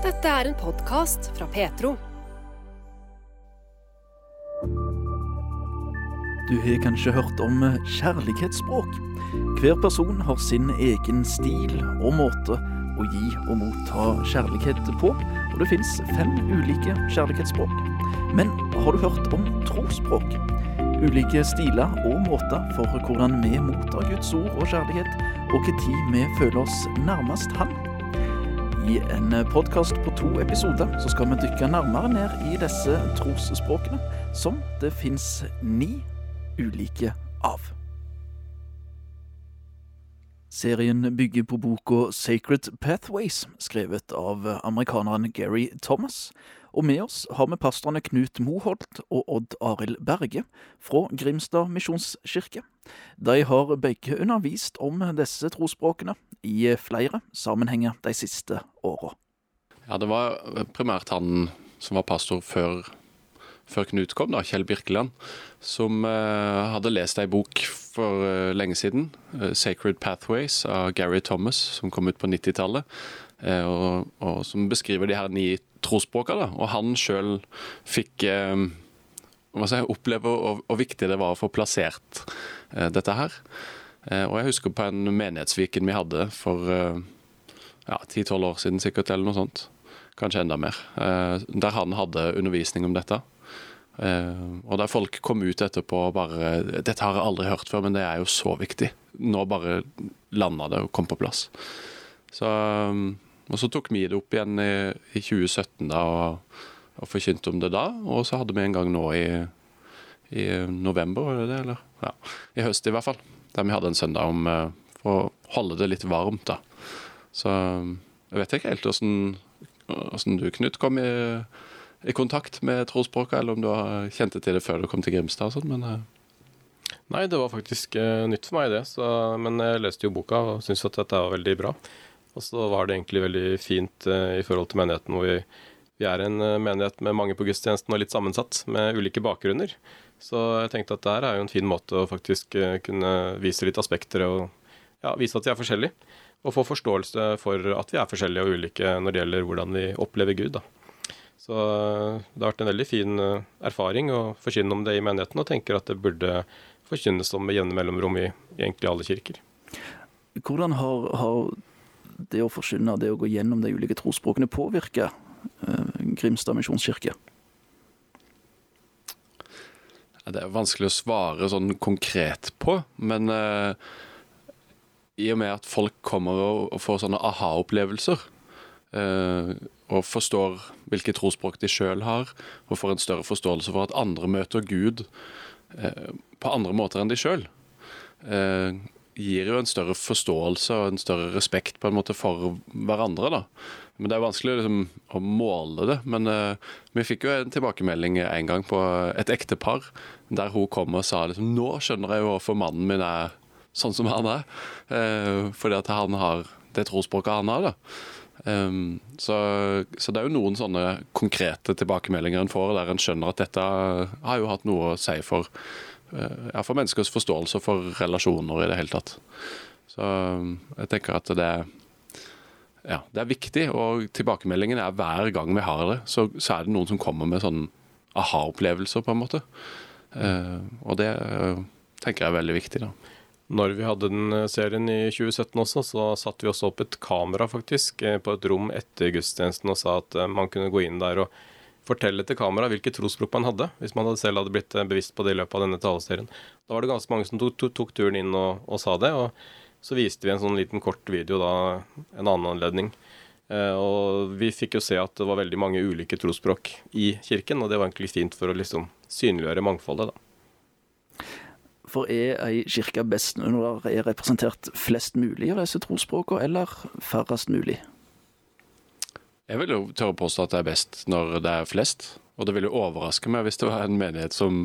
Dette er en podkast fra Petro. Du har kanskje hørt om kjærlighetsspråk. Hver person har sin egen stil og måte å gi og motta kjærlighet på, og det fins fem ulike kjærlighetsspråk. Men har du hørt om trosspråk? Ulike stiler og måter for hvordan vi mottar Guds ord og kjærlighet, og når vi føler oss nærmest Han. I en podkast på to episoder så skal vi dykke nærmere ned i disse trosspråkene, som det fins ni ulike av. Serien bygger på boka Sacred Pathways, skrevet av amerikaneren Gary Thomas. Og med oss har vi pastorene Knut Moholt og Odd Arild Berge fra Grimstad misjonskirke. De har begge undervist om disse trosspråkene i flere sammenhenger de siste åra. Ja, det var primært han som var pastor før, før Knut kom, da, Kjell Birkeland, som uh, hadde lest ei bok for uh, lenge siden, uh, 'Sacred Pathways' av Gary Thomas, som kom ut på 90-tallet. Eh, og, og, som beskriver de her ni trosspråkene. Og han sjøl fikk hva jeg oppleve hvor, viktig det var å få plassert dette her. og jeg husker på en menighetsviken vi hadde for ja, 10-12 år siden sikkert, eller noe sånt. Kanskje enda mer. der han hadde undervisning om dette. Uh, og der folk kom ut etterpå og bare 'Dette har jeg aldri hørt før, men det er jo så viktig'. Nå bare landa det og kom på plass. Så, um, og så tok vi det opp igjen i, i 2017 da, og, og forkynte om det da. Og så hadde vi en gang nå i, i november, var det det? Eller? Ja, I høst i hvert fall. Der vi hadde en søndag om uh, for å holde det litt varmt, da. Så jeg vet ikke helt åssen du, Knut, kom i i kontakt med trosspråket, eller om du har kjente til det før du kom til Grimstad og sånn, men uh... Nei, det var faktisk uh, nytt for meg, det. Så, men jeg leste jo boka og syntes at dette var veldig bra. Og så var det egentlig veldig fint uh, i forhold til menigheten, hvor vi, vi er en menighet med mange på gudstjenesten og litt sammensatt, med ulike bakgrunner. Så jeg tenkte at det her er jo en fin måte å faktisk kunne vise litt aspekter og ja, vise at vi er forskjellige. Og få forståelse for at vi er forskjellige og ulike når det gjelder hvordan vi opplever Gud. da. Så eh, det har vært en veldig fin eh, erfaring å forkynne om det i menigheten, og tenker at det burde forkynnes om med jevne mellomrom i, i, egentlig alle kirker. Hvordan har, har, det å forkynne, det å gå gjennom de ulike trosspråkene, påvirka eh, Grimstad misjonskirke? Det er vanskelig å svare sånn konkret på, men eh, i og med at folk kommer og, og får sånne aha-opplevelser, eh, og forstår hvilket trosspråk de sjøl har, og får en større forståelse for at andre møter Gud eh, på andre måter enn de sjøl, eh, gir jo en større forståelse og en større respekt på en måte for hverandre. da. Men Det er vanskelig liksom, å måle det. Men uh, vi fikk jo en tilbakemelding en gang på et ektepar, der hun kom og sa liksom, nå skjønner jeg jo hvorfor mannen min er sånn som han er. Uh, fordi at han har det trosspråket han har. da. Um, så, så, det er jo noen sånne konkrete tilbakemeldinger en får, der en skjønner at dette har jo hatt noe å si for, uh, for menneskers forståelse for relasjoner i det hele tatt. Så um, jeg tenker at det, ja, det er viktig, og tilbakemeldingen er hver gang vi har det, så, så er det noen som kommer med sånne aha-opplevelser, på en måte. Uh, og det uh, tenker jeg er veldig viktig. da. Når vi hadde den eh, serien i 2017 også, så satte vi også opp et kamera faktisk eh, på et rom etter gudstjenesten og sa at eh, man kunne gå inn der og fortelle til kamera hvilket trosspråk man hadde, hvis man selv hadde blitt bevisst på det i løpet av denne taleserien. Da var det ganske mange som tok, tok, turen inn og, og, sa det. og Så viste vi en sånn liten kort video da, en annen anledning. Og vi fikk jo se at det var veldig mange ulike trosspråk i kirken, og det var egentlig fint for å liksom synliggjøre mangfoldet, da. For er ei kirke best når det er representert flest mulig av disse trosspråkene, eller færrest mulig? Jeg vil jo tørre å påstå at det er best når det er flest. Og det ville overraske meg hvis det var en menighet som,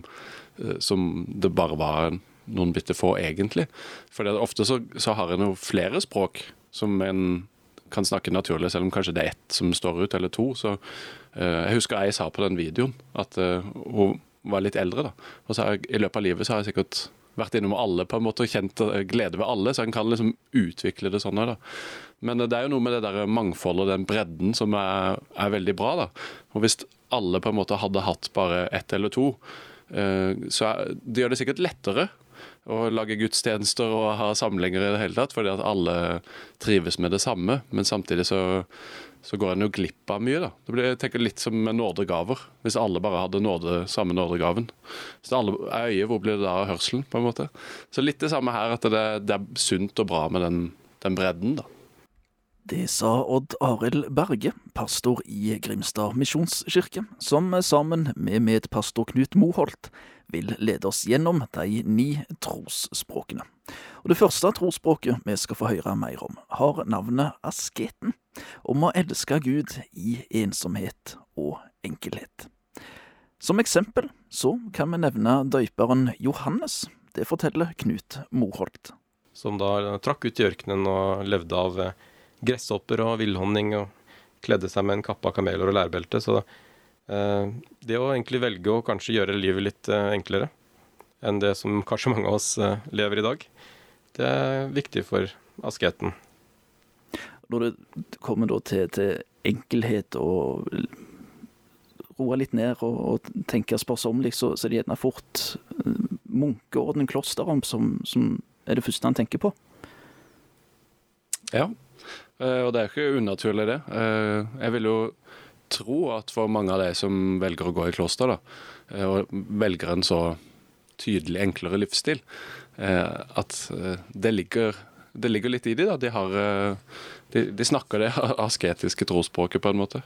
eh, som det bare var noen bitte få, egentlig. For ofte så, så har en jo flere språk som en kan snakke naturlig, selv om kanskje det er ett som står ut, eller to. Så uh, Jeg husker jeg sa på den videoen at uh, hun var litt eldre. da. Og så jeg, I løpet av livet så har jeg sikkert vært innom alle på en måte og kjent eh, glede ved alle, så en kan liksom utvikle det sånn. da. Men det er jo noe med det der mangfoldet og den bredden som er, er veldig bra. da. Og Hvis alle på en måte hadde hatt bare ett eller to, eh, så er, det gjør det sikkert lettere å lage gudstjenester og ha samlinger i det hele tatt, fordi at alle trives med det samme. Men samtidig så, så går en jo glipp av mye. da. Det blir jeg tenker litt som med nådegaver. Hvis alle bare hadde nåde, samme nådegaven. Hvis alle er øye, hvor blir det da av hørselen? på en måte? Så litt det samme her, at det, det er sunt og bra med den, den bredden. da. Det sa Odd Arild Berge, pastor i Grimstad misjonskirke, som sammen med medpastor Knut Moholt vil lede oss gjennom de ni trosspråkene. Og Det første trosspråket vi skal få høre mer om, har navnet asketen, om å elske Gud i ensomhet og enkelhet. Som eksempel så kan vi nevne døyperen Johannes. Det forteller Knut Moholt. Som da trakk ut i ørkenen og levde av gresshopper og villhonning og kledde seg med en kappe av kameler og lærbelte. Så eh, det å egentlig velge å kanskje gjøre livet litt eh, enklere enn det som kanskje mange av oss eh, lever i dag, det er viktig for asketen. Når det kommer til, til enkelhet og roe litt ned og, og tenke sparsommelig, så, så er det gjerne fort eh, munkeorden, klosterom, som, som er det første han tenker på. Ja, Eh, og det er ikke unaturlig, det. Eh, jeg vil jo tro at for mange av de som velger å gå i kloster, da, og velger en så tydelig enklere livsstil, at det ligger, det ligger litt i de da. De, har, de, de snakker det asketiske trosspråket, på en måte.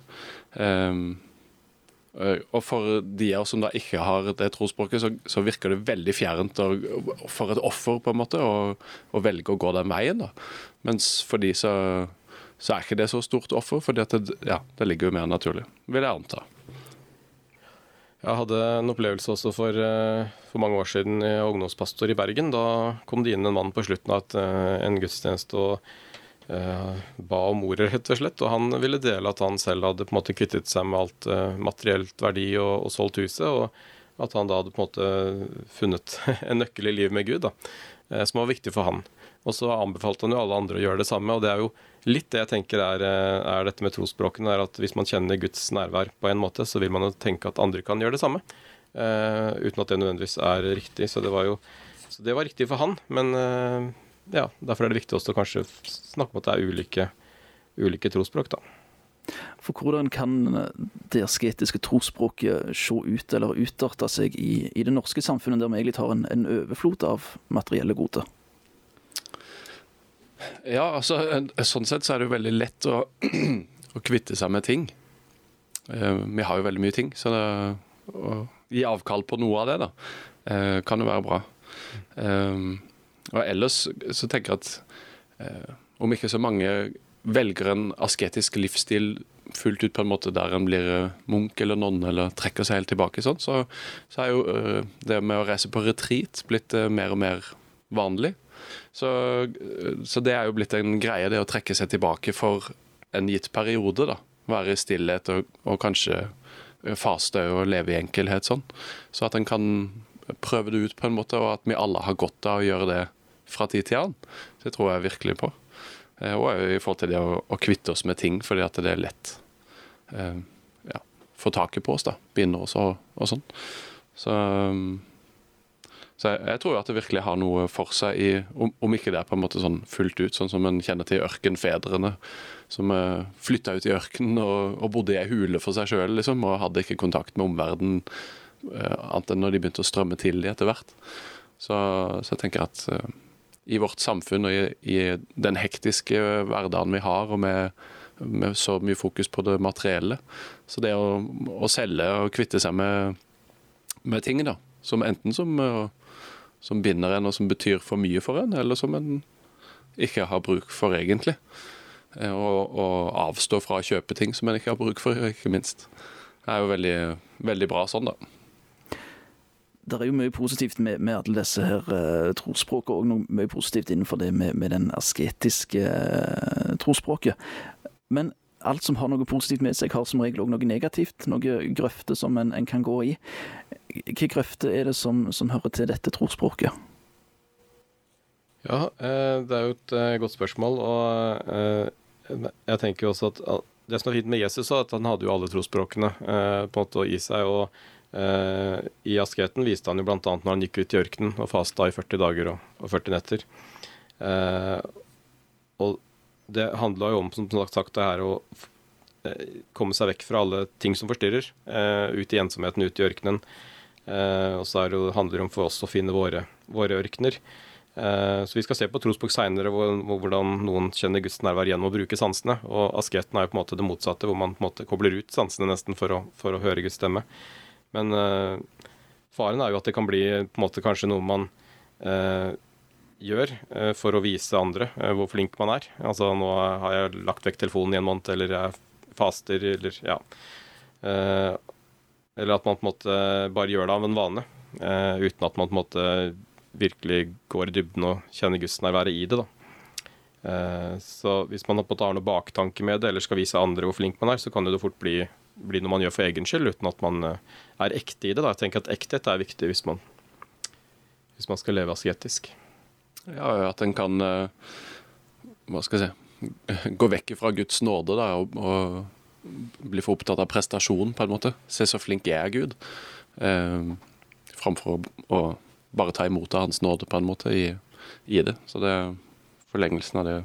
Og for de av oss som da ikke har det trosspråket, så, så, virker det veldig fjernt for et offer på en måte å velge å gå den veien. da. Mens for de så så er ikke det så stort offer, for det, ja, det ligger jo mer naturlig, vil jeg anta. Jeg hadde en opplevelse også for, eh, for mange år siden i ungdomspastor i Bergen. Da kom det inn en mann på slutten av et, eh, en gudstjeneste og ba om ordet, rett og slett. Og han ville dele at han selv hadde på en måte kvittet seg med alt uh, materielt verdi og, og, solgt huset. Og at han da hadde på en måte funnet en nøkkel i livet med Gud, da, uh, som var viktig for han. Og så anbefalte han jo alle andre å gjøre det samme. Og det er jo litt det jeg tenker er, eh, er dette med trosspråkene, er at hvis man kjenner Guds nærvær på en måte, så vil man jo tenke at andre kan gjøre det samme. Uh, uten at det nødvendigvis er riktig. Så det var jo så det var riktig for han. Men uh, ja, derfor er det viktig også å kanskje snakke om at det er ulike, ulike trosspråk, da. For hvordan kan det asketiske trosspråket se ut eller utarte seg i, i, det norske samfunnet, der vi egentlig har en, en overflod av materielle goder? Ja, altså sånn sett så er det jo veldig lett å, å kvitte seg med ting. Uh, vi har jo veldig mye ting, så det, å gi avkall på noe av det, da, uh, kan jo være bra. Um, og ellers så tenker jeg at eh, om ikke så mange velger en asketisk livsstil fullt ut på en måte der en blir munk eller nonne eller trekker seg helt tilbake, sånn, så, så er jo det med å reise på retreat blitt mer og mer vanlig. Så, så, det er jo blitt en greie, det å trekke seg tilbake for en gitt periode. da. Være i stillhet og, og kanskje faste og leve i enkelhet sånn. Så at en kan prøve det ut på en måte, og at vi alle har godt av å gjøre det fra tid til annen. Det tror jeg virkelig på. Eh, og i forhold til det å, å kvitte oss med ting fordi at det er lett eh, ja, få taket på oss. da, Binder oss og, og sånn. Så så jeg, jeg, tror at det virkelig har noe for seg, i, om, om, ikke det er på en måte sånn fullt ut, sånn som en kjenner til ørkenfedrene. Som eh, flytta ut i ørkenen og, og, bodde i ei hule for seg sjøl, liksom, og hadde ikke kontakt med omverdenen eh, annet enn når de begynte å strømme til de etter hvert. Så, så jeg tenker at uh, i vårt samfunn og i, i, den hektiske hverdagen vi har, og med, med, så mye fokus på det materielle, så det å, å selge og kvitte seg med, med ting, da, som enten som som binder en, og som betyr for mye for en, eller som en ikke har bruk for egentlig. Eh, og, og avstå fra å kjøpe ting som en ikke har bruk for, ikke minst. Det er jo veldig, veldig bra sånn, da. Det er jo mye positivt med, med alle disse her uh, trosspråkene, og noe mye positivt innenfor det med, med den asketiske uh, trosspråket. Men alt som har noe positivt med seg, har som regel òg noe negativt. Noe grøfter som en, en, kan gå i. Hvilke grøfter er det som, som hører til dette trosspråket? Ja, eh, det er jo et eh, godt spørsmål. Og eh, jeg tenker jo også at det som er fint med Jesus, er at han hadde jo alle trosspråkene på en måte i seg. og I asketen viste han jo bl.a. når han gikk ut i ørkenen og fasta i 40 dager og 40 netter. Og det handla jo om, som sagt, det her å komme seg vekk fra alle ting som forstyrrer. Ut i ensomheten, ut i ørkenen. Og så det, handler det om for oss å finne våre, våre ørkener. Eh, så vi skal se på trosbok seinere hvordan noen kjenner Guds nærvær gjennom å bruke sansene. Og asketen er jo på en måte det motsatte, hvor man på en måte kobler ut sansene nesten for å, for å høre Guds stemme. Men uh, faren er jo at det kan bli på en måte kanskje noe man uh, gjør uh, for å vise andre hvor flink man er. Altså nå har jeg lagt vekk telefonen i en måned, eller jeg faster, eller ja. eller at man på en måte bare gjør det av en vane, uten at man på en måte virkelig går i dybden og kjenner gudsnærværet i det. da. Så hvis man har noe baktanke med det, eller skal vise andre hvor flink man er, så kan det fort bli, bli noe man gjør for egen skyld, uten at man eh, er ekte i det. da. Jeg tenker at ekthet er viktig hvis man, hvis man skal leve asketisk. Ja, at en kan eh, hva skal jeg si, gå vekk fra Guds nåde da, og, og bli for opptatt av prestasjon, på en måte. Se så flink jeg er, Gud. Eh, framfor å bare ta imot av Hans nåde på en måte i, i det. Så det er forlengelsen av det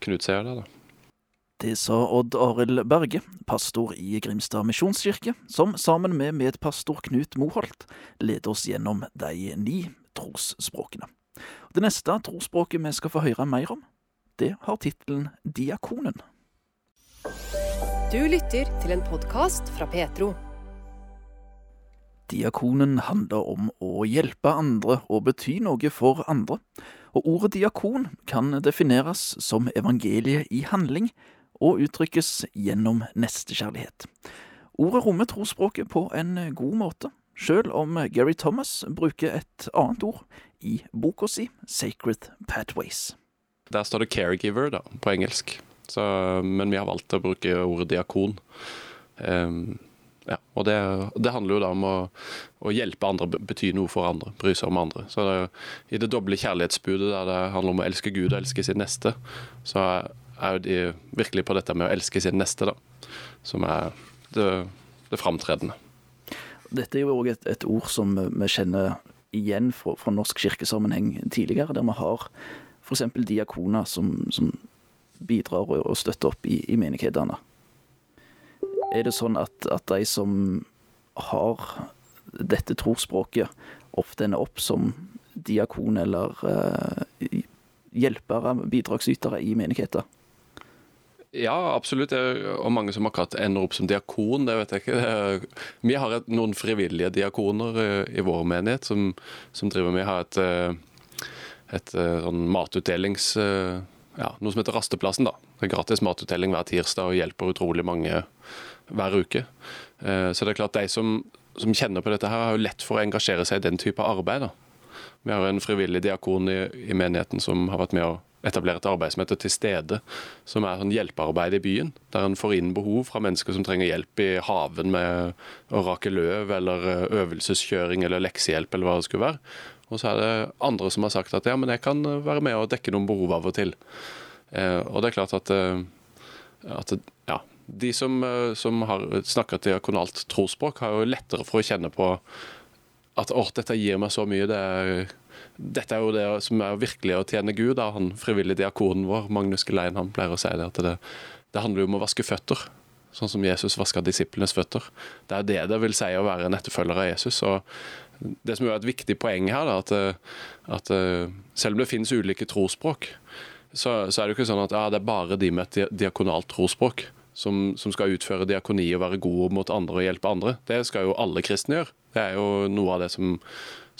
Knut sier der, da. Det sa Odd Arild Berge, pastor i Grimstad misjonskirke, som sammen med medpastor Knut Moholt leder oss gjennom de ni trosspråkene. Det neste trosspråket vi skal få høre mer om, det har tittelen Diakonen. Du lytter til en podkast fra Petro. Diakonen handler om å hjelpe andre og bety noe for andre, og ordet diakon kan defineres som evangeliet i handling og uttrykkes gjennom nestekjærlighet. Ordet rommer trosspråket på en god måte, sjøl om Gary Thomas bruker et annet ord i boka si Sacred Pathways. Der står det 'caregiver' da, på engelsk, Så, men vi har valgt å bruke ordet diakon. Um, ja, og det, det, handler jo da om å, å, hjelpe andre, bety noe for andre, bry seg om andre. Så det, I det doble kjærlighetsbudet der det handler om å elske Gud og elske sin neste, så er jo de virkelig på dette med å elske sin neste, da, som er det, det framtredende. Dette er jo òg et, et, ord som vi kjenner igjen fra, fra norsk kirkesammenheng tidligere, der vi har f.eks. diakoner som, som bidrar og støtter opp i, i menighetene. Er det sånn at, at de som har dette trosspråket, ofte ender opp som diakon eller uh, hjelpere, bidragsytere i menigheter? Ja, absolutt. Og mange som akkurat ender opp som diakon, det vet jeg ikke. Vi har et, noen frivillige diakoner eh, i vår menighet som, som driver med har et, eh, et, sånn matutdelings... Ja, noe som heter Rasteplassen. da. Det er Gratis matutdeling hver tirsdag og hjelper utrolig mange hver uke. Eh, så det er klart de som, som kjenner på dette, her har jo lett for å engasjere seg i den type arbeid. da. Vi har en frivillig diakon i, i, menigheten som har vært med å etablere et arbeid som heter Til stede, som er sånn hjelpearbeid i byen. Der en får inn behov fra mennesker som trenger hjelp i haven med å rake løv, eller eh, øvelseskjøring eller leksehjelp, eller hva det skulle være. Og så er det andre som har sagt at ja, men jeg kan være med og dekke noen behov av og til. Eh, og det er klart at, at ja, de som, eh, som har snakker diakonalt trosspråk, har jo lettere for å kjenne på at å, dette gir meg så mye. Det er, dette er jo det som er virkelig å tjene Gud. Da. Han frivillige diakonen vår, Magnus Gelein, han pleier å si det, at det, det handler jo om å vaske føtter. Sånn som Jesus vaska disiplenes føtter. Det er det det vil si å være en etterfølger av Jesus. og Det som er et viktig poeng her, da, at, at selv om det finnes ulike trosspråk, så, så, er det jo ikke sånn at ja, det er bare de med et diakonalt trosspråk som, som, skal utføre diakoni og være gode mot andre og hjelpe andre. Det skal jo alle kristne gjøre. Det er jo noe av det som,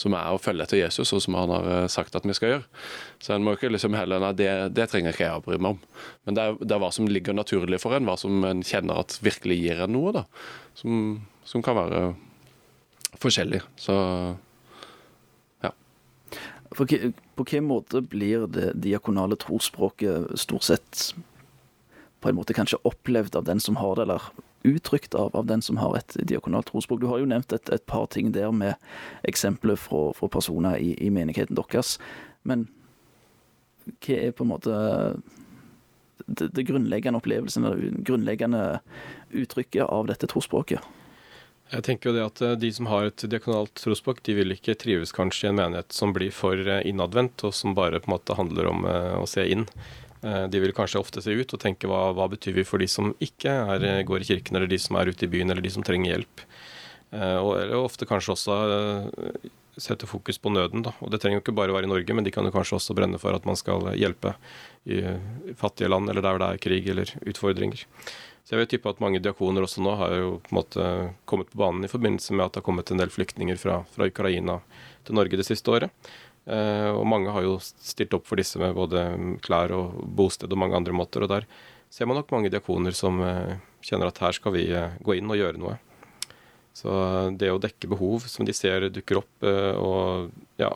som er å følge etter Jesus, og som han har eh, sagt at vi skal gjøre. Så en må ikke liksom heller Nei, det, det trenger ikke jeg å bry meg om. Men det er, det er, hva som ligger naturlig for en, hva som en kjenner at virkelig gir en noe, da. Som, som kan være forskjellig. Så ja. For, på hvilken måte blir det diakonale trosspråket stort sett på en måte kanskje opplevd av den som har det, eller uttrykt av, av den som har et diakonalt trosspråk. Du har jo nevnt et, et par ting der med eksempler fra, fra personer i, i, menigheten deres. Men hva er på en måte det, det grunnleggende opplevelsen, eller grunnleggende uttrykket av dette trosspråket? Jeg tenker jo det at eh, De som har et diakonalt trosspråk, de vil ikke trives kanskje i en menighet som blir for eh, innadvendt, og som bare på en måte handler om eh, å se inn. De vil kanskje ofte se ut og tenke hva, hva betyr vi for de som ikke er, går i kirken, eller de som er ute i byen, eller de som trenger hjelp. Og, eller ofte kanskje også sette fokus på nøden. Da. Og Det trenger jo ikke bare være i Norge, men de kan jo kanskje også brenne for at man skal hjelpe i fattige land, eller der det er krig eller utfordringer. Så jeg vil tippe at mange diakoner også nå har jo på en måte kommet på banen i forbindelse med at det har kommet en del flyktninger fra, fra Ukraina til Norge det siste året. Eh, og mange har jo stilt opp for disse med både klær og bosted og mange andre måter. Og der ser man nok mange diakoner som eh, kjenner at her skal vi eh, gå inn og gjøre noe. Så det å dekke behov som de ser dukker opp, og ja,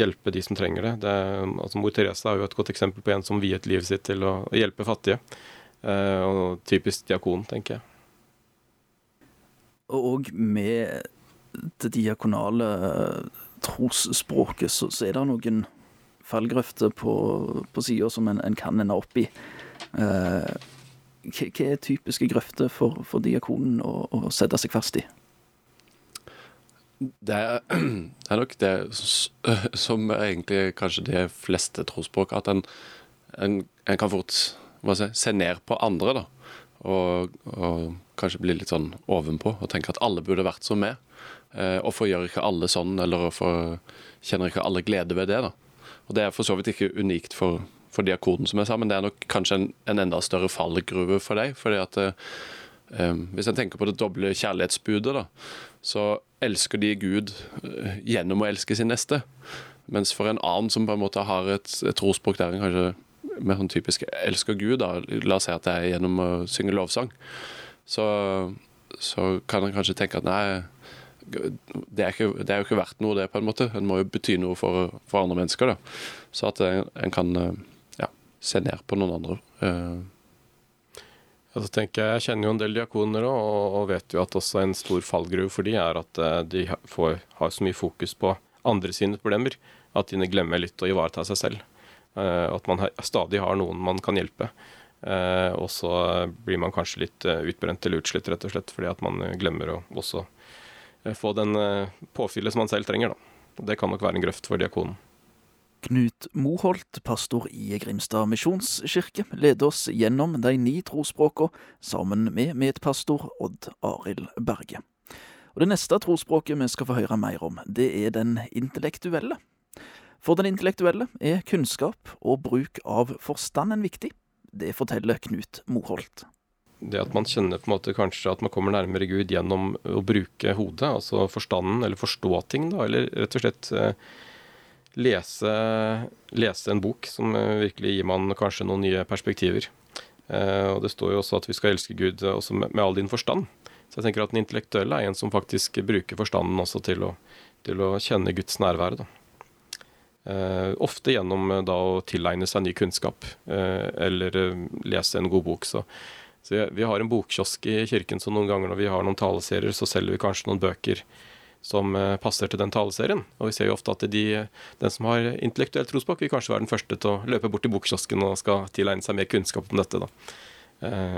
hjelpe de som trenger det, det altså Mor Therese er jo et godt eksempel på en som viet livet sitt til å hjelpe fattige. Og typisk diakon, tenker jeg. Og med det diakonale trosspråket, så, så er det noen fallgrøfter på, på sida som en, en, kan ende opp i. Eh, hva er typiske grøfter for, for diakonen å, å, sette seg fast i? Det er, det er nok det som er egentlig kanskje de fleste trosspråk, at en, en, en kan fort si, se ned på andre, da. Og, og, kanskje bli litt sånn ovenpå og tenke at alle burde vært som meg. Eh, hvorfor gjør ikke alle sånn, eller hvorfor kjenner ikke alle glede ved det? da? Og Det er for så vidt ikke unikt for, for diakonen, som jeg sa, men det er nok kanskje en, en enda større fallgruve for deg. fordi at eh, eh Hvis en tenker på det doble kjærlighetsbudet, da, så elsker de Gud eh, gjennom å elske sin neste. Mens for en annen som på en måte har et, et trosspråk der en kanskje med sånn typisk 'elsker Gud', da, la oss si at det er gjennom å synge lovsang, så, så kan en kanskje tenke at nei, det er, ikke, det er, jo ikke verdt noe, det, på en måte. En må jo bety noe for, for andre mennesker. da. Så at en, en kan ja, se ned på noen andre. Uh. Ja, så tenker Jeg jeg kjenner jo en del diakoner og, og vet jo at også en stor fallgruve for de er at eh, de får, har så mye fokus på andre sine problemer at de glemmer litt å ivareta seg selv. Uh, at man stadig har noen man kan hjelpe. Uh, og så blir man kanskje litt eh, utbrent eller utslitt, rett og slett, fordi at man glemmer å også få den påfyllet som man selv trenger. Da. Det kan nok være en grøft for diakonen. Knut Moholt, pastor i Grimstad misjonskirke, leder oss gjennom de ni trosspråkene sammen med medpastor Odd Arild Berge. Og Det neste trosspråket vi skal få høre mer om, det er den intellektuelle. For den intellektuelle er kunnskap og bruk av forstanden viktig. Det forteller Knut Moholt. Det at man kjenner på en måte kanskje at man kommer nærmere Gud gjennom å bruke hodet, altså forstanden, eller forstå ting, da, eller rett og slett eh, lese, lese, en bok som eh, virkelig gir man kanskje noen nye perspektiver. Eh, og Det står jo også at vi skal elske Gud også med, all din forstand. Så jeg tenker at den intellektuelle er en som faktisk bruker forstanden også til å, til å kjenne Guds nærvær. da. Uh, ofte gjennom uh, da å tilegne seg ny kunnskap, uh, eller lese en god bok. Så, så vi har en bokkiosk i kirken, så noen ganger når vi har noen taleserier, så selger vi kanskje noen bøker som passer til den taleserien. Og vi ser jo ofte at de, den som har intellektuell trosbok, vil kanskje være den første til å løpe bort til bokkiosken og skal tilegne seg mer kunnskap om dette. da.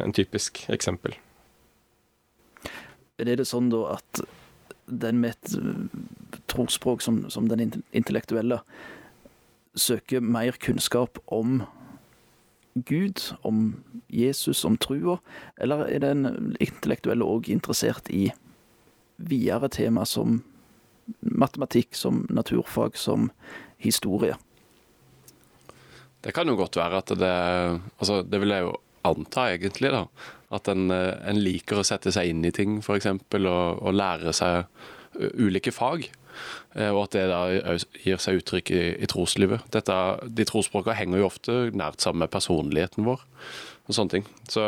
en typisk eksempel. Er det sånn da at den med et eh, trosspråk som, som den intellektuelle søker mer kunnskap om Gud, om Jesus, om trua, eller er den intellektuelle òg interessert i videre tema som matematikk, som naturfag, som historie? Det kan jo godt være at det Altså, det vil jeg jo anta, egentlig, da. At en, eh, en liker å sette seg inn i ting, f.eks., og, og lære seg ulike fag. Eh, og at det da gir seg uttrykk i, i troslivet. Dette, de trosspråkene henger jo ofte nært sammen med personligheten vår. og sånne ting. Så,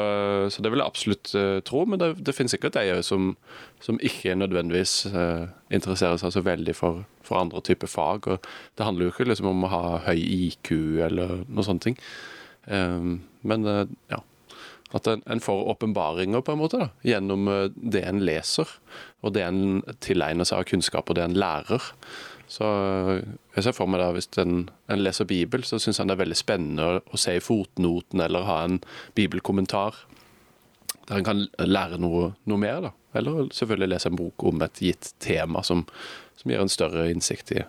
så det vil jeg absolutt uh, tro, men det, det finnes sikkert de som, som ikke nødvendigvis uh, interesserer seg så veldig for, for andre typer fag. og Det handler jo ikke liksom om å ha høy IQ eller noe sånne ting. Um, men uh, ja. At en, en får åpenbaringer på en måte da, gjennom det en leser, og det en tilegner seg av kunnskap, og det en lærer. Så jeg ser for meg da, hvis en, en leser Bibel, så syns han det er veldig spennende å, å se i fotnoten eller ha en bibelkommentar der en kan lære noe, noe, mer. da. Eller selvfølgelig lese en bok om et gitt tema som, som gir en større innsikt i,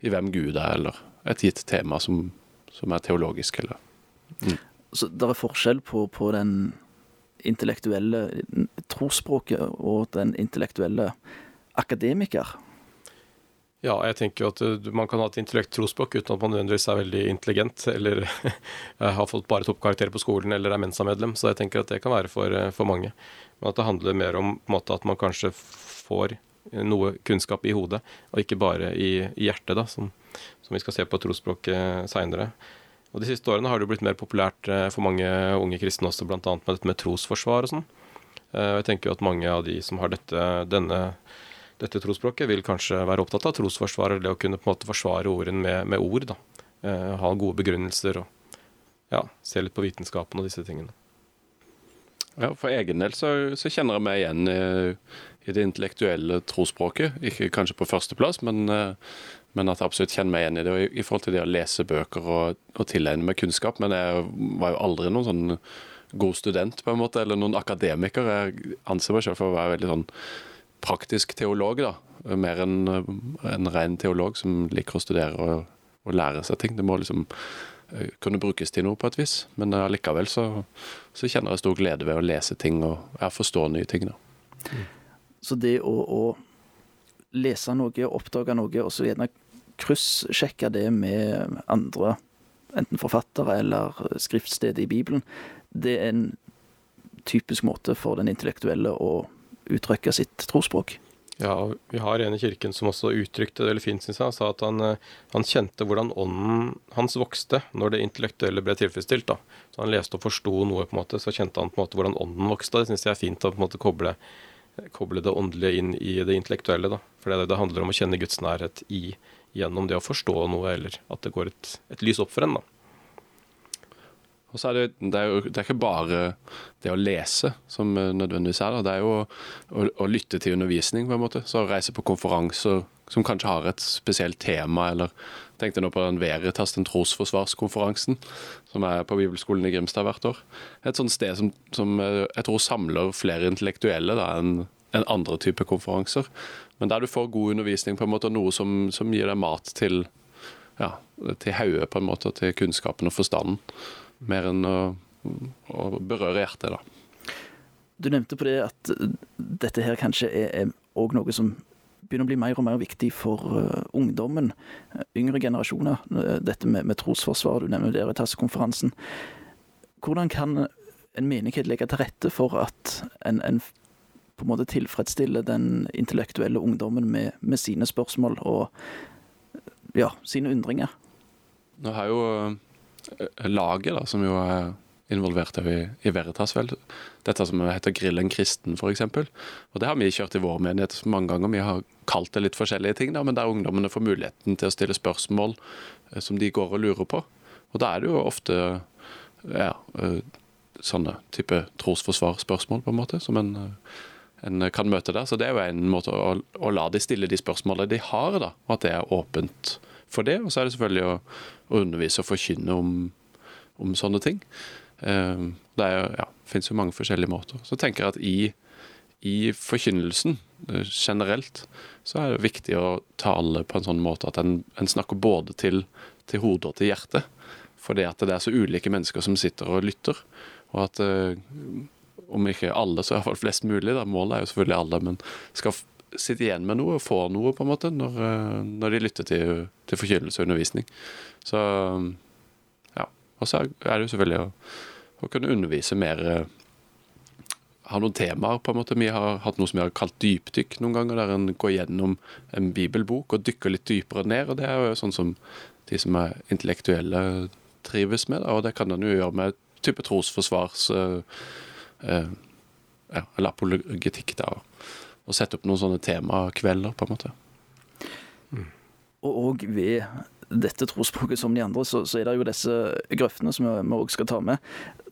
i, hvem Gud er, eller et gitt tema som, som er teologisk. eller... Mm. Så det er forskjell på, på den intellektuelle trosspråket og den intellektuelle akademiker? Ja, jeg tenker jo at uh, man kan ha et intellekt trosspråk uten at man nødvendigvis er veldig intelligent, eller har fått bare toppkarakterer på skolen, eller er Mensa-medlem. Så jeg tenker at det kan være for, uh, for, mange. Men at det handler mer om måte, at man kanskje får noe kunnskap i hodet, og ikke bare i, i hjertet, da, som, som, vi skal se på trosspråket seinere. Og De siste årene har det jo blitt mer populært uh, for mange unge kristne også, bl.a. med dette med trosforsvar og sånn. Jeg tenker jo at mange av de som har dette, denne dette trosspråket, vil kanskje være opptatt av trosforsvar, det å kunne på en måte forsvare ordene med, med ord. da. Eh, ha gode begrunnelser og ja, se litt på vitenskapen og disse tingene. Ja, For egen del så, så kjenner jeg meg igjen i, i, det intellektuelle trosspråket. Ikke kanskje på førsteplass, men, eh, men, at jeg absolutt kjenner meg igjen i det. Og i, forhold til det å lese bøker og, og tilegne meg kunnskap. Men jeg var jo aldri noen sånn god student, på en måte, eller noen akademiker. Jeg anser meg selv for å være veldig sånn praktisk teolog, da. Mer enn en ren teolog som liker å studere og, og, lære seg ting. Det må liksom eh, kunne brukes til noe på et vis. Men allikevel så, så, kjenner jeg stor glede ved å lese ting og forstå nye ting. da. Så det å, å, lese noe, oppdage noe, og så gjerne kryssjekke det med andre, enten forfattere eller skriftstedet i Bibelen, det er en typisk måte for den intellektuelle å uttrykke sitt trosspråk. Ja, vi har en i kirken som også uttrykte det veldig fint, syns jeg. Han sa at han, eh, han, kjente hvordan ånden hans vokste når det intellektuelle ble tilfredsstilt. da. Så Han leste og forsto noe, på en måte, så kjente han på en måte hvordan ånden vokste. Det syns jeg er fint å på en måte koble, koble, det åndelige inn i det intellektuelle. da. For det, det handler om å kjenne Guds nærhet i, gjennom det å forstå noe, eller at det går et, et lys opp for en. da. Og så er det, det, er jo, det er ikke bare det å lese som nødvendigvis er der. Det er jo å, å, lytte til undervisning, på en måte. Så reise på konferanser som kanskje har et spesielt tema, eller tenkte nå på den Veritas, den trosforsvarskonferansen, som er på Bibelskolen i Grimstad hvert år. Et sånt sted som, som jeg tror samler flere intellektuelle da, enn en andre typer konferanser. Men der du får god undervisning, på en måte, noe som, som gir deg mat til ja, til hodet, på en måte, til kunnskapen og forstanden mer enn å, å berøre hjertet, da. Du nevnte på det at dette her kanskje er òg noe som begynner å bli mer og mer viktig for uh, ungdommen. Yngre generasjoner. Dette med, med trosforsvar, du nevner Veritas-konferansen. Hvordan kan en menighet legge til rette for at en, en på en måte tilfredsstiller den intellektuelle ungdommen med, med sine spørsmål og ja, sine undringer? Nå har jo Eh, laget, da, som jo er involvert i, i Veritas, vel. Dette som heter Grillen kristen, f.eks. Og det har vi kjørt i vår menighet mange ganger. Vi har kalt det litt forskjellige ting, da, men der ungdommene får muligheten til å stille spørsmål eh, som de går og lurer på. Og da er det jo ofte ja, eh, sånne type trosforsvarsspørsmål, på en måte, som en, en, kan møte der. Så det er jo en måte å, å la de stille de spørsmålene de har, da, og at det er åpent for det. Og så er det selvfølgelig å, å undervise og forkynne om, om sånne ting. Uh, det er, ja, finnes jo mange forskjellige måter. Så tenker jeg at i, i forkynnelsen uh, generelt, så er det viktig å tale på en sånn måte at en, en snakker både til, til hodet og til hjertet. Fordi at det er så ulike mennesker som sitter og lytter. Og at uh, om ikke alle, så iallfall flest mulig, da, målet er jo selvfølgelig alle, men skal sitte igjen med noe og få noe, på en måte, når, eh, når de lytter til, til forkynnelse og undervisning. Så ja. Og så er det jo selvfølgelig å, å kunne undervise mer eh, Ha noen temaer, på en måte. Vi har hatt noe som vi har kalt dypdykk noen ganger, der en går gjennom en bibelbok og dykker litt dypere ned. og Det er jo sånn som de som er intellektuelle, trives med. Og det kan en jo gjøre med type trosforsvars... Uh, ja, eller apologetikk. da, Og sette opp noen sånne temakvelder, på en måte. Mm. Og ved dette trosspråket som de andre, så, så, er det jo disse grøftene som vi òg skal ta med.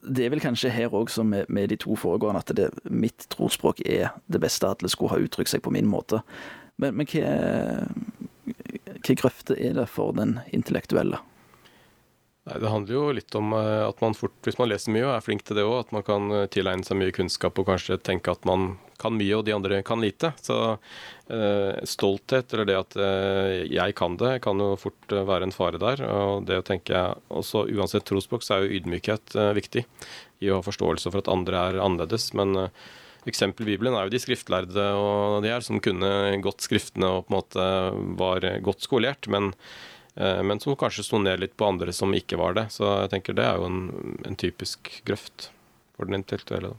Det er vel kanskje her òg som med, med, de to foregående, at det, mitt trosspråk er det beste. Alle skulle ha uttrykt seg på min måte. Men, men hva, hva grøfte er det for den intellektuelle? Nei, Det handler jo litt om eh, at man fort, hvis man leser mye og er flink til det òg, at man kan eh, tilegne seg mye kunnskap og kanskje tenke at man kan mye og de andre kan lite. Så eh, stolthet eller det at eh, jeg kan det, kan jo fort eh, være en fare der. Og det å tenke også Uansett trosspråk så er jo ydmykhet eh, viktig i å ha forståelse for at andre er annerledes. Men eksempel Bibelen er jo de skriftlærde og de her som kunne godt skriftene og på en måte var godt skolert. men men som kanskje sto ned litt på andre som ikke var det. Så jeg tenker det er jo en, en typisk grøft for den intellektuelle.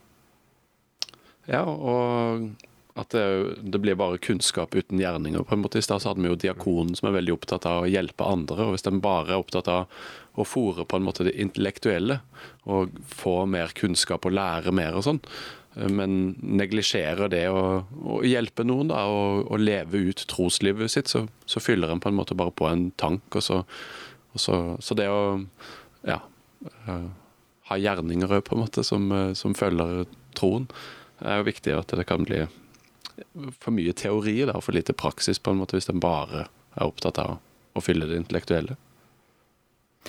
Ja, og at det, det, blir bare kunnskap uten gjerninger. på en måte. I stad hadde vi jo diakonen som er veldig opptatt av å hjelpe andre. og Hvis den bare er opptatt av å fòre på en måte det intellektuelle og få mer kunnskap og lære mer og sånn, men neglisjerer det å, å, hjelpe noen da, og, og, leve ut troslivet sitt, så, så, fyller en på en måte bare på en tank. Og så, og så, så det å ja, uh, ha gjerninger på en måte som, uh, som, følger troen, er jo viktig. At det kan bli for mye teori da, og for lite praksis på en måte hvis en bare er opptatt av å fylle det intellektuelle.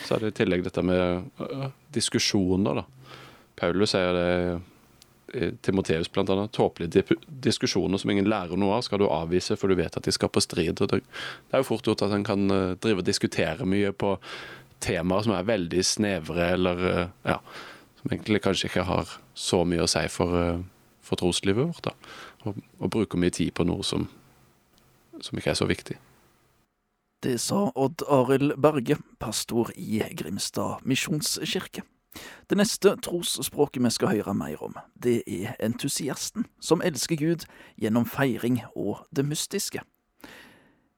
Så er det i tillegg dette med uh, diskusjoner, da. Paulus jo det Timoteus bl.a. Tåpelige diskusjoner som ingen lærer noe av, skal du avvise, for du vet at de skal på strid. Det, er jo fort gjort at en kan eh, drive og diskutere mye på temaer som er veldig snevre, eller eh, ja, som egentlig kanskje ikke har så mye å si for, eh, for troslivet vårt. da, og, og bruker mye tid på noe som, som ikke er så viktig. Det sa Odd Arild Berge, pastor i Grimstad misjonskirke. Det neste trosspråket vi skal høre mer om, det er entusiasten, som elsker Gud gjennom feiring og det mystiske.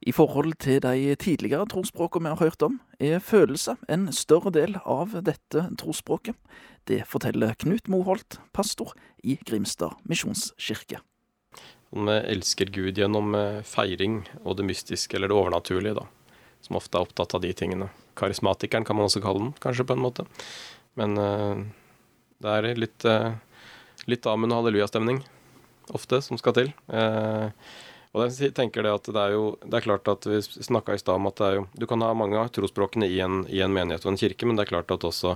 I forhold til de tidligere trosspråkene vi har hørt om, er følelse en større del av dette trosspråket. Det forteller Knut Moholt, pastor i Grimstad misjonskirke. Vi elsker Gud gjennom eh, feiring og det mystiske, eller det overnaturlige, da. Som ofte er opptatt av de tingene. Karismatikeren kan man også kalle den, kanskje, på en måte. Men uh, det er litt, uh, litt amen og hallelujastemning ofte som skal til. Uh, og jeg tenker det at det er jo Det er klart at vi snakka i stad om at det er jo Du kan ha mange av trosspråkene i, i, en menighet og en kirke, men det er klart at også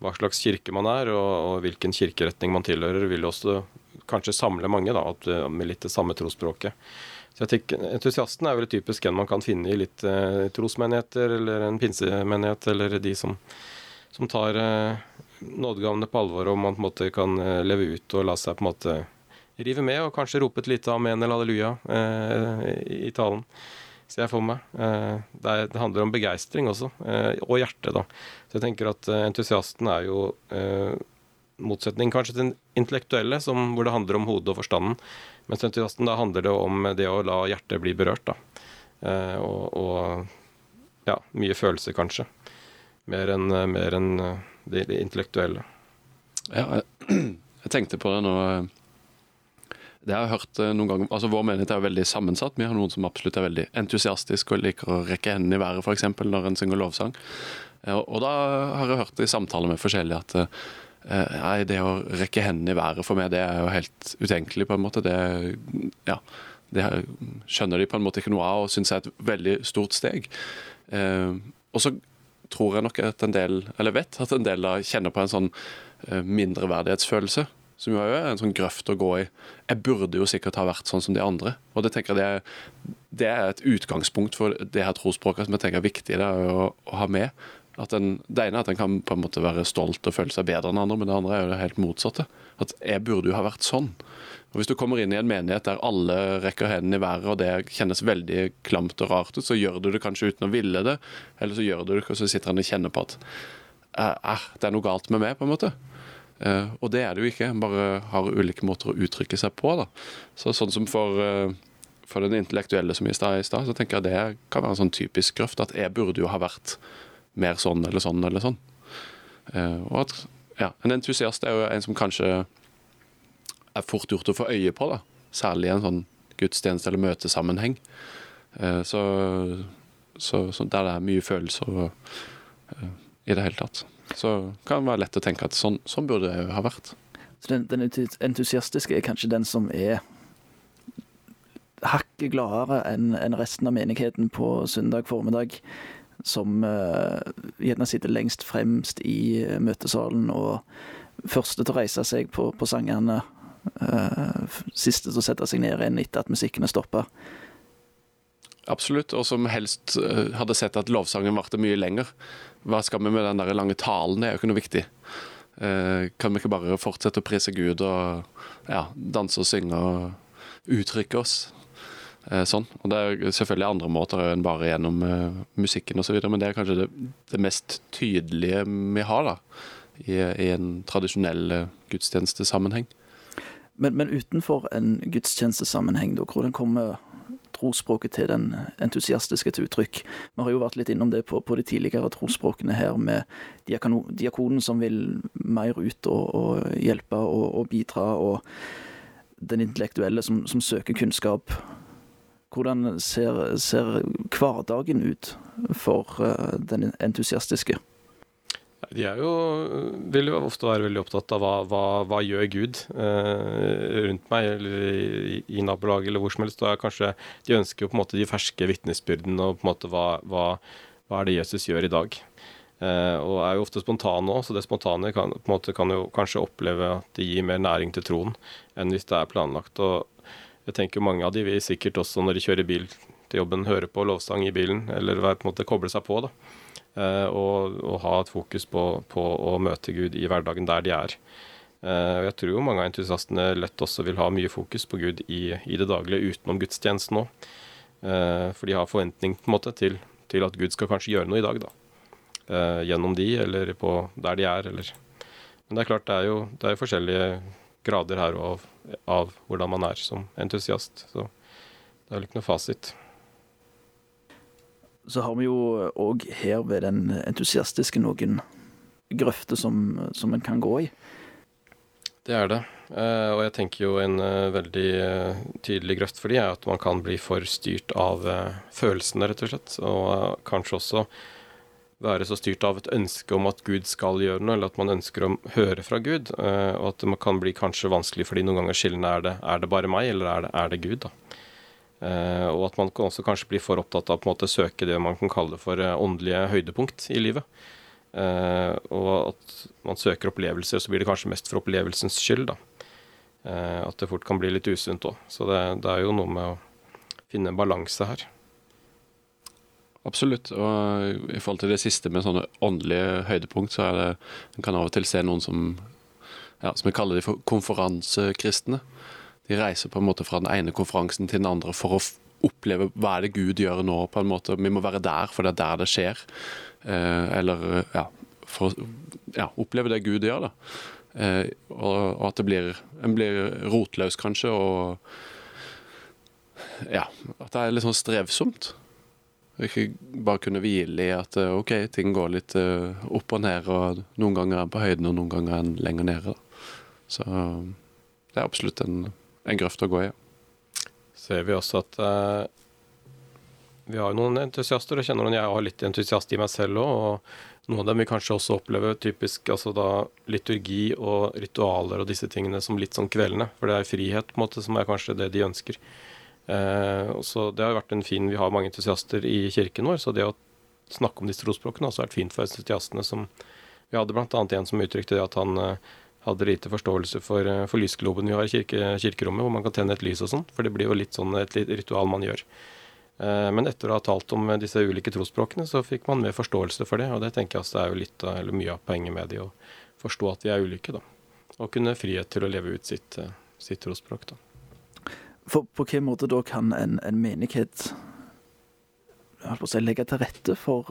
hva slags kirke man er, og, og hvilken kirkeretning man tilhører, vil også kanskje samle mange da, med litt det samme trosspråket. Så jeg tenker, Entusiasten er vel typisk en man kan finne i litt eh, trosmenigheter, eller en pinsemenighet, eller de som som tar eh, nådegavene på alvor, og man på en måte kan eh, leve ut og la seg på en måte rive med, og kanskje rope et lite amen eller halleluja eh, i talen. Ser jeg for meg. Eh, det, er, det, handler om begeistring også, eh, og hjerte, da. Så jeg tenker at eh, entusiasten er jo motsetning kanskje til den intellektuelle, som, hvor det handler om hodet og forstanden. Mens entusiasten da handler det om det å la hjertet bli berørt, da. og, og ja, mye følelser, kanskje mer enn en eh, det, det, intellektuelle. Ja, jeg, tenkte på det nå. Eh, det har jeg hørt eh, noen ganger, altså Vår menighet er jo veldig sammensatt. Vi har noen som absolutt er veldig entusiastiske og liker å rekke hendene i været f.eks. når en synger lovsang. Og da har jeg hørt i samtaler med forskjellige at nei, det å rekke hendene i været for meg, det er jo helt utenkelig, på en måte. Det, ja, det skjønner de på en måte ikke noe av og syns er et veldig stort steg. og så tror jeg nok at en del, eller vet at en del da kjenner på en sånn uh, mindreverdighetsfølelse. Som jo er en sånn grøft å gå i. Jeg burde jo sikkert ha vært sånn som de andre. Og det tenker jeg det det er et utgangspunkt for det her trosspråket som jeg tenker er viktig det er å, å, ha med. At en, det ene er at en kan på en måte være stolt og føle seg bedre enn andre, men det andre er jo det helt motsatte. At jeg burde jo ha vært sånn. Og Hvis du kommer inn i en menighet der alle rekker hendene i været, og det kjennes veldig klamt og rart ut, så gjør du det kanskje uten å ville det, eller så gjør du det, og så sitter han og kjenner på at eh, det er noe galt med meg, på en måte. Eh, og det er det jo ikke. En bare har ulike måter å uttrykke seg på. da. Så Sånn som for, eh, for den intellektuelle som i stad, så tenker jeg det kan være en sånn typisk grøft. At jeg burde jo ha vært mer sånn eller sånn eller sånn. Eh, og at ja, en entusiast er jo en som kanskje er fort gjort å få øye på, da. Særlig i en sånn gudstjeneste- eller møtesammenheng. Eh, så, så, så, der det er mye følelser og, uh, i det hele tatt. Så kan det være lett å tenke at sånn, sånn burde det ha vært. Så den, den, entusiastiske er kanskje den som er hakk hakket gladere enn en resten av menigheten på søndag formiddag. Som uh, gjerne sitter lengst fremst i eh, møtesalen og første til å reise seg på, på sangene. Eh, siste til å sette seg ned igjen etter at musikken er stoppa. Absolutt, og som helst eh, hadde sett at lovsangen varte mye lenger. Hva skal vi med den der lange talen? Det er jo ikke noe viktig. Eh, kan vi ikke bare fortsette å prise Gud og ja, danse og synge og uttrykke oss? Sånn. Og det er selvfølgelig andre måter enn bare gjennom musikken osv., men det er kanskje det, det mest tydelige vi har da, i, i en tradisjonell gudstjenestesammenheng. Men, men utenfor en gudstjenestesammenheng, da, hvordan kommer trosspråket til den entusiastiske til uttrykk? Vi har jo vært litt innom det på, på de tidligere trosspråkene her, med diakano, diakonen som vil mer ut og, og hjelpe og, og bidra, og den intellektuelle som, som søker kunnskap. Hvordan ser, ser hverdagen ut for eh, den entusiastiske? De er jo, vil jo ofte være veldig opptatt av hva, hva, hva gjør Gud eh, rundt meg, eller i, i nabolaget, eller hvor som helst. Kanskje, de ønsker jo på en måte de ferske vitnesbyrdene, og på en måte hva, hva, hva er det Jesus gjør i dag. Eh, og er jo ofte spontane òg, så det spontane kan, på en måte kan jo kanskje oppleve at det gir mer næring til troen enn hvis det er planlagt. Og jeg tenker mange av de vil sikkert også når de kjører bil til jobben, høre på lovsang i bilen, eller på en måte koble seg på. da. Eh, og, og ha et fokus på, på å møte Gud i hverdagen der de er. Eh, og jeg tror jo mange av entusiastene lett også vil ha mye fokus på Gud i, i det daglige utenom gudstjenesten òg. for de har forventning på en måte til, til at Gud skal kanskje gjøre noe i dag, da. Eh, gjennom de, eller på der de er, eller Men det er klart, det er jo, det er jo forskjellige grader her av, av hvordan man er som entusiast. Så det er vel ikke noe fasit. Så har vi jo òg her ved den entusiastiske noen grøfter som, som en kan gå i. Det er det. Uh, og jeg tenker jo en uh, veldig uh, tydelig grøft for de er at man kan bli for styrt av følelsene, rett og slett. Og kanskje også være så styrt av et ønske om at Gud skal gjøre noe, eller at man ønsker å høre fra Gud. og at det kan bli kanskje vanskelig fordi noen ganger skillene er det, er det bare meg, eller er det, er det Gud, da. Eh, og at man også kanskje bli for opptatt av å søke det man kan kalle for eh, åndelige høydepunkt i livet. Eh, og at man søker opplevelser, så blir det kanskje mest for opplevelsens skyld, da. At det fort kan bli litt usunt òg. Så det, det er jo noe med å finne en balanse her. Absolutt. Og i forhold til det siste med sånne åndelige høydepunkt, så er det En kan av og til se noen som ja, som vi kaller de for konferansekristne. Reiser på en måte fra den ene konferansen til den andre for å oppleve hva er det Gud gjør nå, på en måte. Vi må være der, for det er der det skjer. Eh, eller ja, for å ja, oppleve det Gud gjør, da. Eh, og, at det blir En blir rotløs, kanskje, og ja, at det er litt sånn strevsomt. Ikke bare kunne hvile i at eh, OK, ting går litt eh, opp og ned, og noen ganger er en på høyden, og noen ganger er en lenger nede. Da. Så eh, det er absolutt en, en grøft å gå i. ser vi også at eh, vi har noen entusiaster, og kjenner noen jeg har litt entusiast i meg selv òg. Og noen av dem vil kanskje også oppleve typisk altså da liturgi og ritualer og disse tingene som litt sånn kveldende. For det er frihet på en måte som er kanskje det de ønsker. Eh, så Det har vært en fin Vi har mange entusiaster i kirken vår, så det å snakke om disse trosspråkene har også vært fint for entusiastene. som Vi hadde bl.a. en som uttrykte det at han eh, hadde lite forståelse for, eh, for lysgloben vi har i kirke, kirkerommet, hvor man kan tenne et lys og sånn. For det blir jo litt sånn et ritual man gjør. Eh, Men etter å ha talt om eh, disse ulike trosspråkene, så fikk man mer forståelse for det. Og det tenker jeg også er jo litt eller mye av poenget med det, å forstå at vi er ulike, da. Og kunne frihet til å leve ut sitt, sitt trosspråk, da. For på hvilken måte da kan en, en menighet si, legge til rette for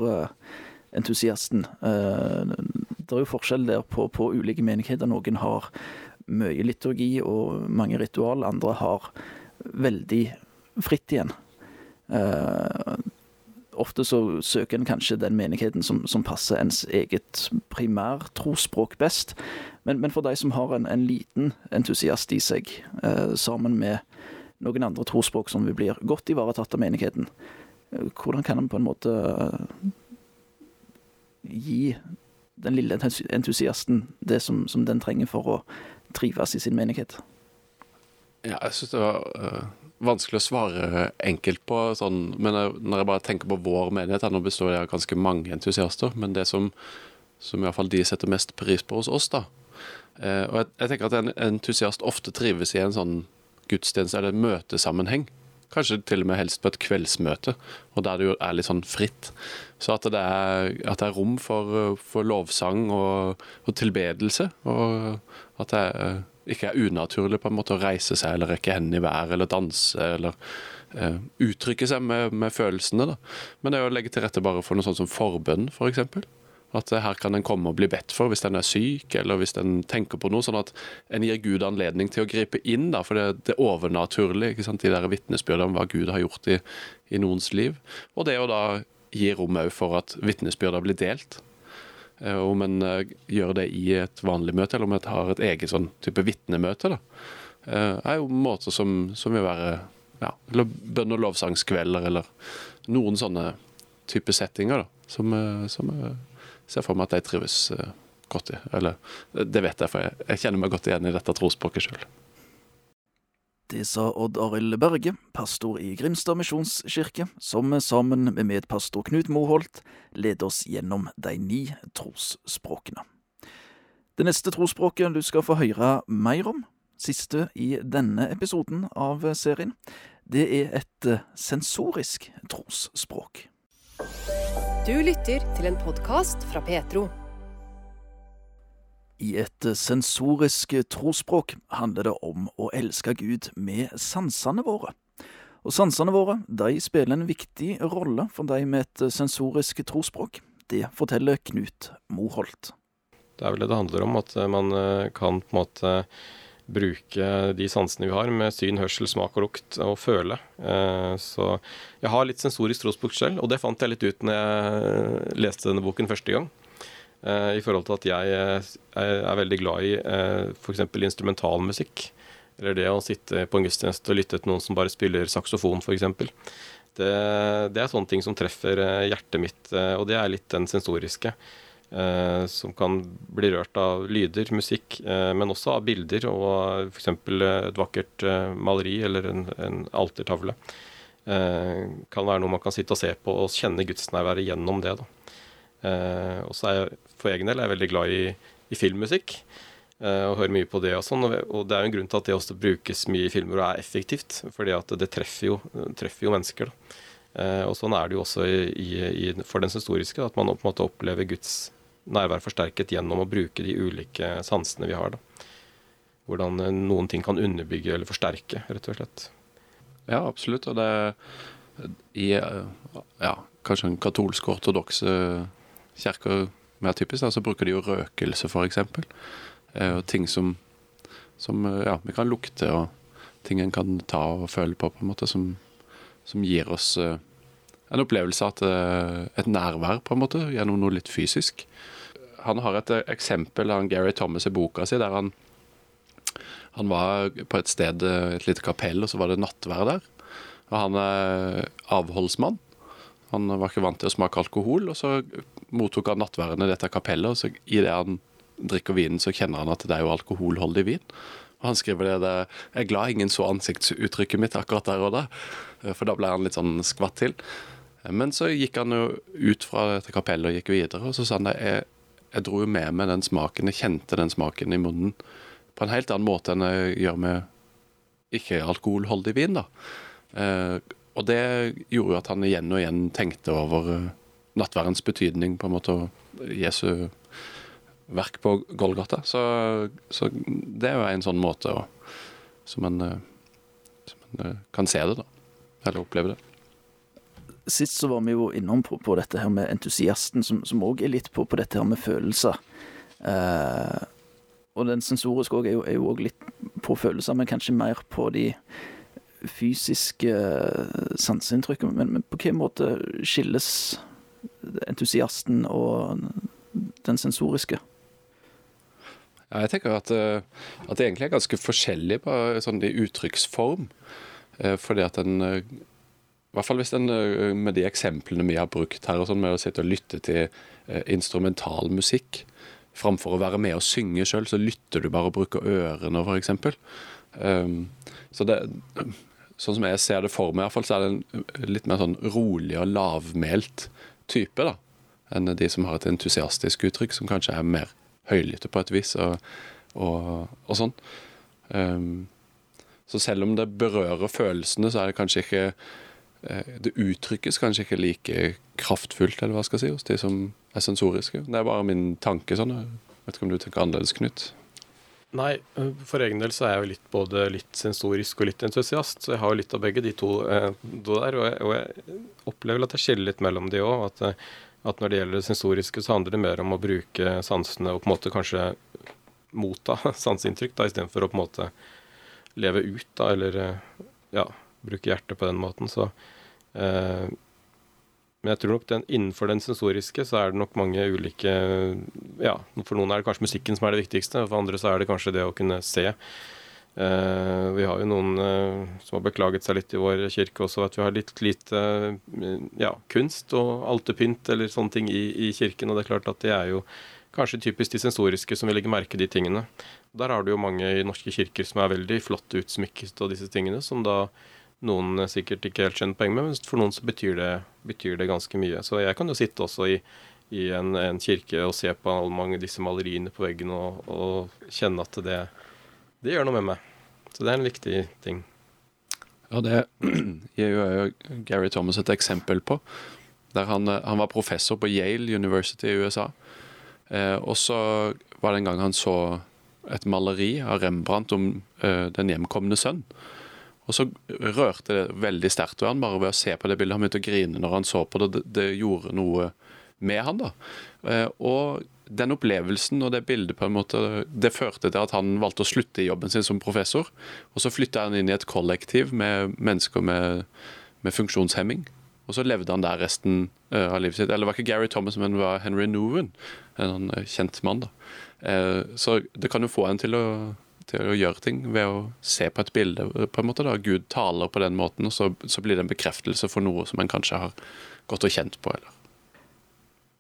entusiasten? Det er jo forskjell der på, på ulike menigheter. Noen har mye liturgi og mange ritual, andre har veldig fritt igjen. Eh, ofte så søker en kanskje den menigheten som, som passer ens eget primærtrosspråk best. Men, men for de som har en, en liten entusiast i seg, eh, sammen med noen andre trosspråk som vil bli godt ivaretatt av menigheten, eh, hvordan kan en på en måte gi den lille entusiasten det som, som den trenger for å trives i sin menighet? Ja, jeg syns det var uh, vanskelig å svare enkelt på. Sånn, men når jeg bare tenker på vår menighet, nå består det av ganske mange entusiaster. Men det som, som i hvert fall de setter mest pris på hos oss, da uh, Og jeg, jeg, tenker at en entusiast ofte trives i en sånn gudstjeneste eller møtesammenheng. Kanskje til og med helst på et kveldsmøte, og der det jo er litt sånn fritt. Så at det er, at det er rom for, for lovsang og, og, tilbedelse, og at det er ikke er unaturlig på en måte å reise seg eller rekke hendene i været eller danse eller uh, uttrykke seg med, med, følelsene. da. Men det er å legge til rette bare for noe sånt som forbønn, f.eks. For eksempel. At uh, her kan en komme og bli bedt for hvis en er syk, eller hvis en tenker på noe. Sånn at en gir Gud anledning til å gripe inn, da, for det, det overnaturlige. ikke sant? De der vitnesbyrdene om hva Gud har gjort i, i noens liv. Og det å da gi rom òg for at vitnesbyrder blir delt. Eh, om en eh, gjør det i et vanlig møte, eller om en har et eget sånn type vitnemøte, da, eh, er jo måter som, som vil være ja, bønn- og lovsangskvelder, eller noen sånne type settinger, da, som, som jeg ser for meg at de trives godt i. Eller det vet jeg, for jeg, jeg kjenner meg godt igjen i dette trosspråket sjøl. Det sa Odd Arild Berge, pastor i Grimstad misjonskirke, som sammen med medpastor Knut Moholt leder oss gjennom de ni trosspråkene. Det neste trosspråket du skal få høre mer om, siste i denne episoden av serien, det er et sensorisk trosspråk. Du lytter til en podkast fra Petro. I et sensorisk trosspråk handler det om å elske Gud med sansene våre. Og sansene våre de spiller en viktig rolle for de med et sensorisk trosspråk. Det forteller Knut Moholt. Det er vel det det handler om, at man eh, kan på en måte bruke de sansene vi har, med syn, hørsel, smak og lukt, og føle. Eh, så jeg har litt sensorisk trosbok selv, og det fant jeg litt ut når jeg leste denne boken første gang. Eh, i forhold til at jeg eh, er veldig glad i f.eks. instrumentalmusikk. Eller det å sitte på en gudstjeneste og lytte til noen som bare spiller saksofon, f.eks. Det, det er sånne ting som treffer hjertet mitt, og det er litt den sensoriske. Som kan bli rørt av lyder, musikk, men også av bilder og f.eks. et vakkert maleri eller en, en altertavle. kan være noe man kan sitte og se på og kjenne gudsnærværet gjennom det. Eh, og så er jeg for egen del er jeg veldig glad i, i filmmusikk. Eh, og hører mye på det og sånn. Og det er jo en grunn til at det også brukes mye i filmer og er effektivt. Fordi at det treffer jo, treffer jo mennesker. da. Eh, og sånn er det jo også i, i, for den historiske, at man på en måte opplever Guds nærvær forsterket gjennom å bruke de ulike sansene vi har. da. Hvordan noen ting kan underbygge eller forsterke, rett og slett. Ja, absolutt. Og det i ja, kanskje en katolsk ortodokse kirker mer typisk, så bruker de jo røkelse, f.eks. Eh, ting som, som eh, ja, vi kan lukte, og ting en kan ta og føle på, på en måte, som, som gir oss eh, en opplevelse av et nærvær, på en måte, gjennom noe litt fysisk. Han har et eksempel av Gary Thomas i boka si, der han, han var på et sted, et lite kapell, og så var det nattvær der. Og han er avholdsmann. Han var ikke vant til å smake alkohol, og så mottok han nattværende i dette kapellet, og så i det han drikker vinen, så kjenner han at det er jo alkoholholdig vin. Og han skriver det, der, Jeg er glad ingen så ansiktsuttrykket mitt akkurat der og da, for da ble han litt sånn skvatt til. Men så gikk han jo ut fra dette kapellet og gikk videre, og så sa han det jeg, dro jo med meg den smaken, jeg kjente den smaken i munnen på en helt annen måte enn jeg gjør med ikke-alkoholholdig vin. da. Eh, og det gjorde jo at han igjen og igjen tenkte over eh, nattverdens betydning, på en måte, og Jesu verk på Golgata. Så, så det er jo en sånn måte å, som en, eh, som en kan se det, da. Eller oppleve det. Sist så var vi jo innom på, på dette her med entusiasten, som òg er litt på, på, dette her med følelser. Eh, og den sensoriske òg er jo òg litt på følelser, men kanskje mer på de fysiske sanseinntrykkene. Men, men på hvilken måte skilles entusiasten og den sensoriske? Ja, jeg tenker at, eh, at, det egentlig er ganske forskjellig på sånn i uttrykksform. Eh, fordi at en eh, I hvert fall hvis en med de eksemplene vi har brukt her, og sånn med å sitte og lytte til instrumental musikk framfor å være med og synge sjøl, så lytter du bare og bruker ørene, f.eks. Um, så det, sånn som jeg ser det for meg, i hvert fall, så er det en litt mer sånn rolig og lavmælt type da, enn de som har et entusiastisk uttrykk, som kanskje er mer høylytte på et vis, og, og, og sånn. Um, så selv om det berører følelsene, så er det kanskje ikke eh, Det uttrykkes kanskje ikke like kraftfullt, eller hva skal jeg si, hos de som er sensoriske. Det er bare min tanke sånn. Jeg vet ikke om du tenker annerledes, Knut? Nei, øh, for egen del så er jeg jo litt, både litt sensorisk og litt entusiast. Så jeg har jo litt av begge de to, eh, der. Og jeg, og jeg, opplever at jeg skiller litt mellom de òg. At, øh, at, når det gjelder det sensoriske, så handler det mer om å bruke sansene og på en måte kanskje motta sanseinntrykk, da, istedenfor å på en måte leve ut, da, eller ja, bruke hjertet på den måten. Så eh, men jeg tror nok den, innenfor den sensoriske så er det nok mange ulike Ja, for noen er det kanskje musikken som er det viktigste, for andre så er det kanskje det å kunne se. Eh, vi har jo noen eh, som har beklaget seg litt i vår kirke også, at vi har litt lite uh, ja, kunst og altepynt eller sånne ting i, i, kirken. Og det er klart at det er jo kanskje typisk de sensoriske som vil legge merke de tingene. Der har du jo mange i norske kirker som er veldig flott utsmykket og disse tingene, som da noen sikkert ikke helt skjønner poenget med, men for noen så betyr det, betyr det, ganske mye. Så jeg kan jo sitte også i, i en, en, kirke og se på alle mange disse maleriene på veggen og, og kjenne at det, det, gjør noe med meg. Så det er en viktig ting. Ja, det gir jo Gary Thomas et eksempel på. Der han, han var professor på Yale University i USA. Eh, og så var det en gang han så et maleri av Rembrandt om eh, den hjemkomne sønn. Og så rørte det veldig sterkt ved han bare ved å se på det bildet. Han begynte å grine når han så på det. Det, gjorde noe med han da. Eh, og den opplevelsen og det bildet på en måte, det førte til at han valgte å slutte i jobben sin som professor. Og så flytta han inn i et kollektiv med mennesker med, med funksjonshemming. Og så levde han der resten uh, av livet sitt. Eller det var ikke Gary Thomas, men det var Henry Noven. En uh, kjent mann. da. Så det kan jo få en til å til å gjøre ting ved å se på et bilde. på en måte da, Gud taler på den måten, og så, så blir det en bekreftelse for noe som en kanskje har gått og kjent på. eller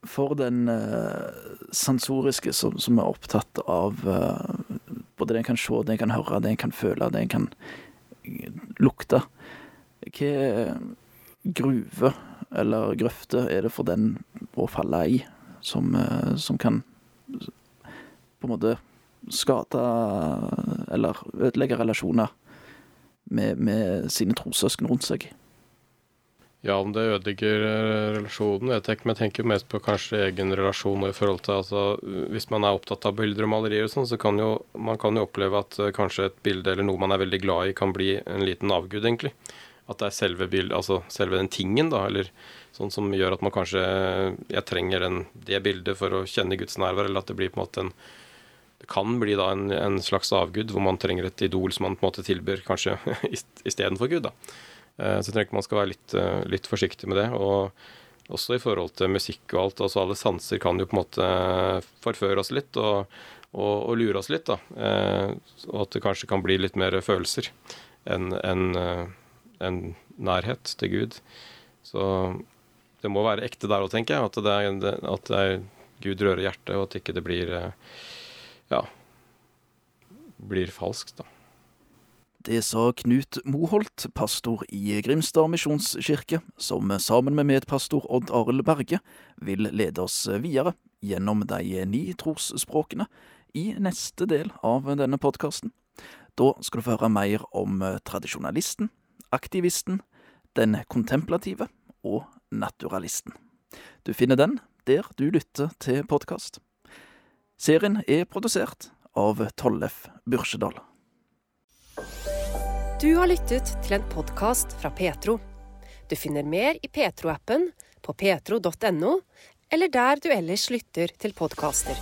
for den uh, sensoriske som, som, er opptatt av uh, både det en kan se, det en kan høre, det en kan føle, det en kan lukte. Hva gruve eller grøfte er det for den å falle i, som, uh, som kan på en måte skade eller ødelegge relasjoner med, med sine trossøsken rundt seg. Ja, om det ødelegger eh, relasjonen, jeg ikke, men jeg tenker mest på kanskje egen relasjon i forhold til altså, Hvis man er opptatt av bilder og malerier og sånn, så kan jo man kan jo oppleve at uh, kanskje et bilde eller noe man er veldig glad i, kan bli en liten avgud, egentlig. At det er selve bildet, altså selve den tingen, da, eller sånn som gjør at man kanskje Jeg trenger den, det bildet for å kjenne Guds nærvær, eller at det blir på en måte en det kan bli da en, en, slags avgud, hvor man trenger et idol som man på en måte tilbyr kanskje istedenfor Gud. da. Eh, så jeg tenker man skal være litt, eh, litt, forsiktig med det. Og også i forhold til musikk og alt. altså Alle sanser kan jo på en måte forføre oss litt og, og, og lure oss litt. da. Eh, og at det kanskje kan bli litt mer følelser enn en, en nærhet til Gud. Så det må være ekte der òg, tenker jeg. At det, er, at det er Gud rører hjertet, og at ikke det blir ja, blir falskt, da. Det sa Knut Moholt, pastor i Grimstad misjonskirke, som sammen med medpastor Odd Arild Berge vil lede oss videre gjennom de ni trosspråkene i neste del av denne podkasten. Da skal du få høre mer om tradisjonalisten, aktivisten, den kontemplative og naturalisten. Du finner den der du lytter til podkast. Serien er produsert av Tollef Byrsedal. Du har lyttet til en podkast fra Petro. Du finner mer i Petro-appen, på petro.no, eller der du ellers lytter til podkaster.